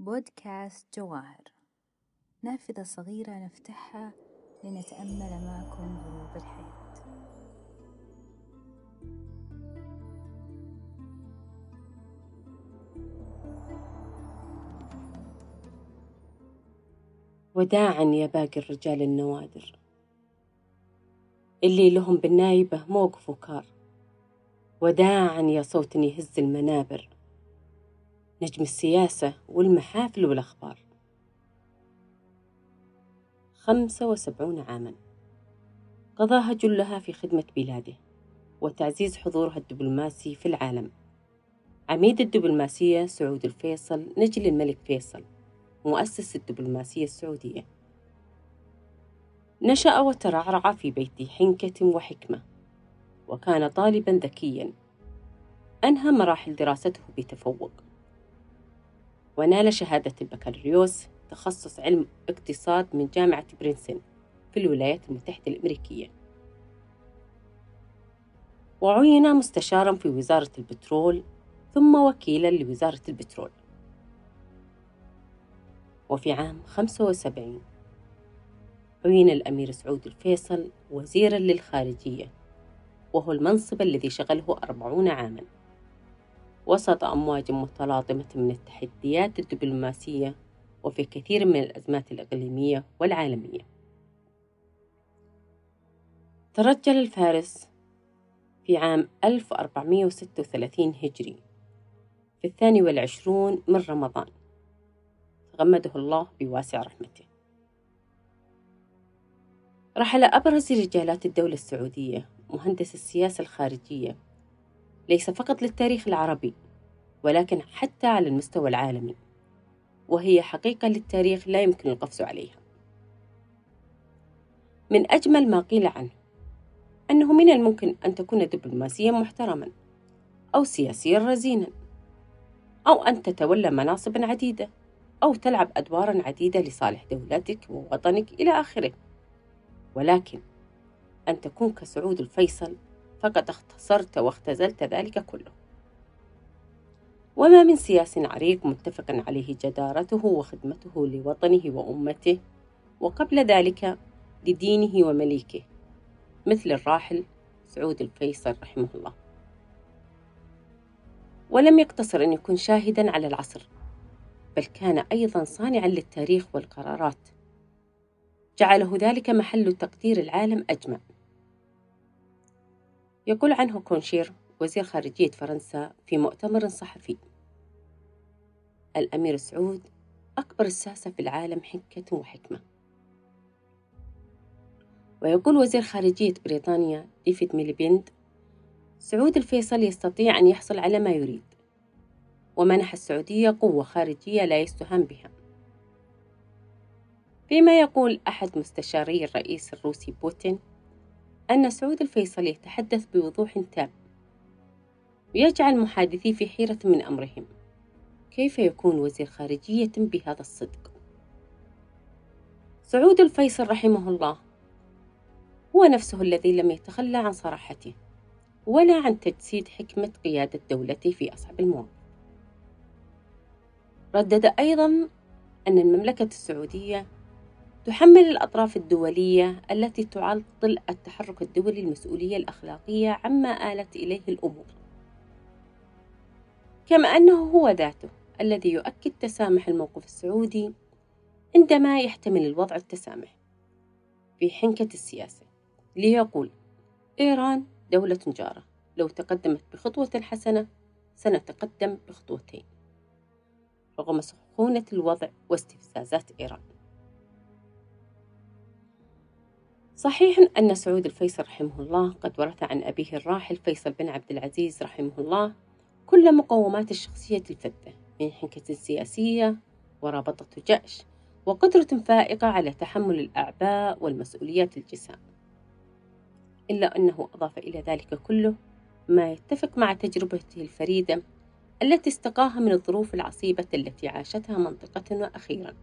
بودكاست جواهر. نافذة صغيرة نفتحها لنتأمل معكم غروب الحياة وداعا يا باقي الرجال النوادر. اللي لهم بالنايبة موقف وكار وداعا يا صوت يهز المنابر. نجم السياسة والمحافل والأخبار. خمسة وسبعون عاما. قضاها جلها في خدمة بلاده وتعزيز حضورها الدبلوماسي في العالم. عميد الدبلوماسية سعود الفيصل نجل الملك فيصل مؤسس الدبلوماسية السعودية. نشأ وترعرع في بيت حنكة وحكمة وكان طالبا ذكيا. أنهى مراحل دراسته بتفوق. ونال شهادة البكالوريوس تخصص علم اقتصاد من جامعة برينسون في الولايات المتحدة الأمريكية. وعين مستشارا في وزارة البترول ثم وكيلا لوزارة البترول. وفي عام 75 عين الأمير سعود الفيصل وزيرا للخارجية وهو المنصب الذي شغله أربعون عاماً. وسط أمواج متلاطمة من التحديات الدبلوماسية وفي كثير من الأزمات الإقليمية والعالمية. ترجل الفارس في عام 1436 هجري في الثاني والعشرون من رمضان. تغمده الله بواسع رحمته. رحل أبرز رجالات الدولة السعودية مهندس السياسة الخارجية ليس فقط للتاريخ العربي ولكن حتى على المستوى العالمي وهي حقيقة للتاريخ لا يمكن القفز عليها. من أجمل ما قيل عنه أنه من الممكن أن تكون دبلوماسيا محترما أو سياسيا رزينا أو أن تتولى مناصب عديدة أو تلعب أدوارا عديدة لصالح دولتك ووطنك إلى آخره. ولكن أن تكون كسعود الفيصل فقد اختصرت واختزلت ذلك كله. وما من سياس عريق متفق عليه جدارته وخدمته لوطنه وأمته وقبل ذلك لدينه ومليكه مثل الراحل سعود الفيصل رحمه الله. ولم يقتصر أن يكون شاهدا على العصر بل كان أيضا صانعا للتاريخ والقرارات. جعله ذلك محل تقدير العالم أجمع. يقول عنه كوشنير وزير خارجية فرنسا في مؤتمر صحفي. الأمير سعود أكبر الساسة في العالم حنكة وحكمة. ويقول وزير خارجية بريطانيا ديفيد ميليباند سعود الفيصل يستطيع أن يحصل على ما يريد ومنح السعودية قوة خارجية لا يستهان بها. فيما يقول أحد مستشاري الرئيس الروسي بوتين أن سعود الفيصل يتحدث بوضوح تام ويجعل محادثي في حيرة من أمرهم كيف يكون وزير خارجية بهذا الصدق؟ سعود الفيصل رحمه الله هو نفسه الذي لم يتخلى عن صراحته ولا عن تجسيد حكمة قيادة دولته في أصعب المواقف ردد أيضا أن المملكة السعودية تحمل الأطراف الدولية التي تعطل التحرك الدولي المسؤولية الأخلاقية عما آلت إليه الأمور. كما أنه هو ذاته الذي يؤكد تسامح الموقف السعودي عندما يحتمل الوضع التسامح. في حنكة السياسة ليقول إيران دولة جارة لو تقدمت بخطوة حسنة سنتقدم بخطوتين. رغم سخونة الوضع واستفزازات إيران. صحيح أن سعود الفيصل رحمه الله قد ورث عن أبيه الراحل فيصل بن عبد العزيز رحمه الله كل مقومات الشخصية الفذة من حنكة سياسية ورابطة جأش وقدرة فائقة على تحمل الأعباء والمسؤوليات الجسام. إلا أنه أضاف إلى ذلك كله ما يتفق مع تجربته الفريدة التي استقاها من الظروف العصيبة التي عاشتها منطقتنا أخيرا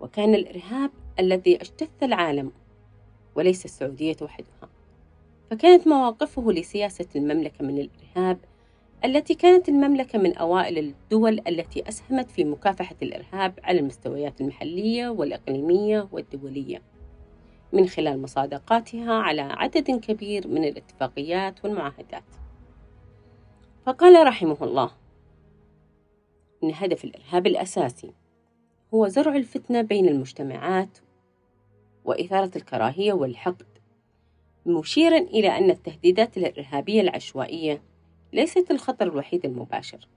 وكان الإرهاب الذي اجتث العالم وليس السعودية وحدها. فكانت مواقفه لسياسة المملكة من الإرهاب التي كانت المملكة من أوائل الدول التي أسهمت في مكافحة الإرهاب على المستويات المحلية والإقليمية والدولية. من خلال مصادقاتها على عدد كبير من الاتفاقيات والمعاهدات. فقال رحمه الله إن هدف الإرهاب الأساسي هو زرع الفتنة بين المجتمعات وإثارة الكراهية والحقد. مشيرا إلى أن التهديدات الإرهابية العشوائية ليست الخطر الوحيد المباشر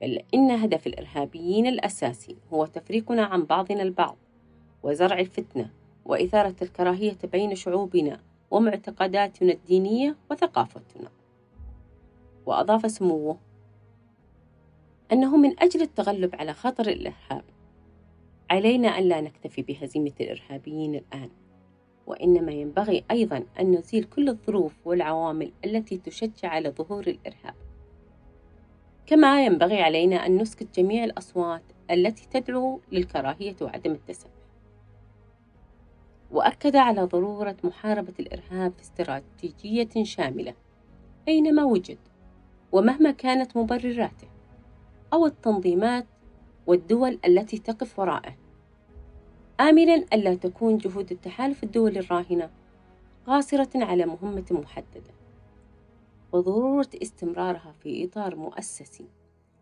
بل إن هدف الإرهابيين الأساسي هو تفريقنا عن بعضنا البعض وزرع الفتنة وإثارة الكراهية بين شعوبنا ومعتقداتنا الدينية وثقافتنا. وأضاف سموه أنه من أجل التغلب على خطر الإرهاب علينا أن لا نكتفي بهزيمة الإرهابيين الآن وإنما ينبغي أيضا أن نزيل كل الظروف والعوامل التي تشجع على ظهور الإرهاب. كما ينبغي علينا أن نسكت جميع الأصوات التي تدعو للكراهية وعدم التسامح. وأكد على ضرورة محاربة الإرهاب باستراتيجية شاملة أينما وجد ومهما كانت مبرراته أو التنظيمات والدول التي تقف وراءه. آملا ألا تكون جهود التحالف الدولي الراهنة قاصرة على مهمة محددة. وضرورة استمرارها في إطار مؤسسي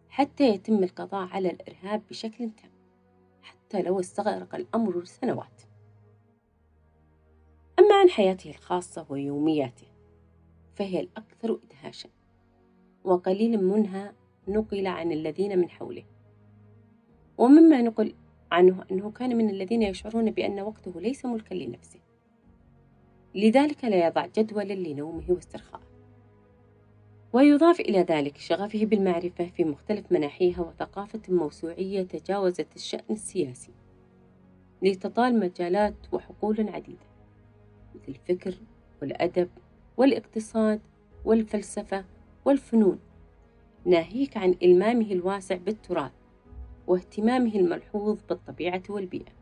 حتى يتم القضاء على الإرهاب بشكل تام حتى لو استغرق الأمر سنوات. أما عن حياته الخاصة ويومياته فهي الأكثر إدهاشا وقليل منها نقل عن الذين من حوله. ومما نقل عنه أنه كان من الذين يشعرون بأن وقته ليس ملكا لنفسه. لذلك لا يضع جدولا لنومه واسترخائه ويضاف إلى ذلك شغفه بالمعرفة في مختلف مناحيها وثقافة موسوعية تجاوزت الشأن السياسي. لتطال مجالات وحقول عديدة مثل الفكر والأدب والاقتصاد والفلسفة والفنون ناهيك عن إلمامه الواسع بالتراث. واهتمامه الملحوظ بالطبيعة والبيئة.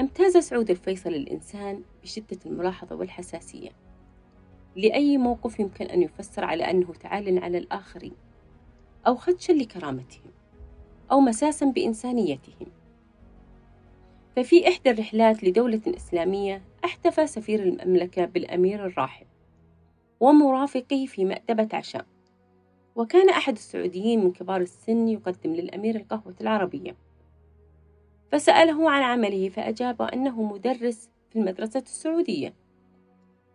امتاز سعود الفيصل الإنسان بشدة الملاحظة والحساسية. لأي موقف يمكن أن يفسر على أنه تعال على الآخرين أو خدشا لكرامتهم أو مساسا بإنسانيتهم. ففي إحدى الرحلات لدولة إسلامية احتفى سفير المملكة بالأمير الراحل ومرافقه في مأدبة عشاء. وكان أحد السعوديين من كبار السن يقدم للأمير القهوة العربية. فسأله عن عمله فأجاب أنه مدرس في المدرسة السعودية.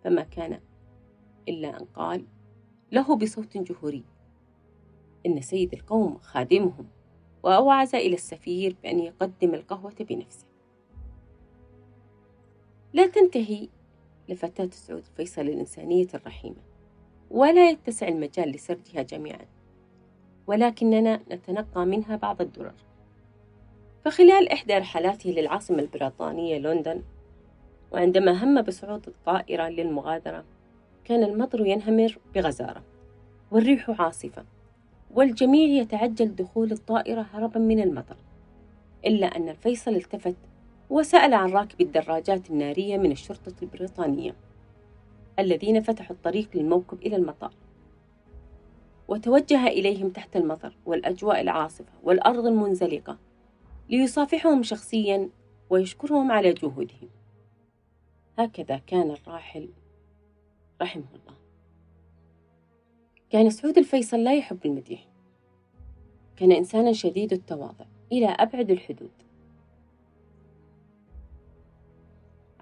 فما كان إلا أن قال له بصوت جهوري. إن سيد القوم خادمهم وأوعز إلى السفير بأن يقدم القهوة بنفسه. لا تنتهي لفتاة سعود فيصل الإنسانية الرحيمة. ولا يتسع المجال لسردها جميعا ولكننا نتنقى منها بعض الدرر. فخلال إحدى رحلاته للعاصمة البريطانية لندن وعندما هم بصعود الطائرة للمغادرة كان المطر ينهمر بغزارة والريح عاصفة والجميع يتعجل دخول الطائرة هربا من المطر إلا أن الفيصل التفت وسأل عن راكب الدراجات النارية من الشرطة البريطانية. الذين فتحوا الطريق للموكب إلى المطار. وتوجه إليهم تحت المطر والأجواء العاصفة والأرض المنزلقة ليصافحهم شخصيا ويشكرهم على جهودهم. هكذا كان الراحل رحمه الله. كان سعود الفيصل لا يحب المديح. كان إنسانا شديد التواضع إلى أبعد الحدود.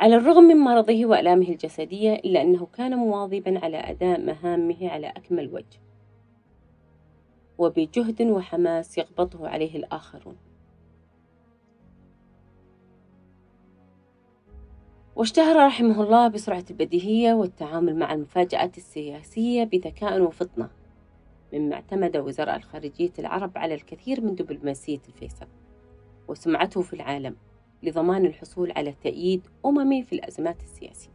على الرغم من مرضه وألامه الجسدية إلا أنه كان مواظبا على أداء مهامه على أكمل وجه. وبجهد وحماس يغبطه عليه الآخرون. واشتهر رحمه الله بسرعة البديهية والتعامل مع المفاجآت السياسية بذكاء وفطنة مما اعتمد وزراء الخارجية العرب على الكثير من دبلوماسية الفيصل وسمعته في العالم. لضمان الحصول على تأييد أممي في الأزمات السياسية.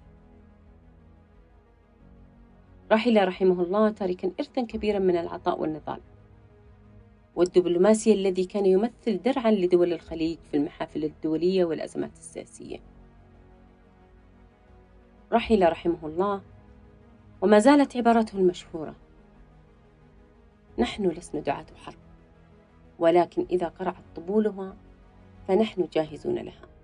رحل رحمه الله تاركا إرثا كبيرا من العطاء والنضال. والدبلوماسيا الذي كان يمثل درعا لدول الخليج في المحافل الدولية والأزمات السياسية. رحل رحمه الله وما زالت عبارته المشهورة. نحن لسنا دعاة حرب. ولكن إذا قرعت طبولها فنحن جاهزون لها.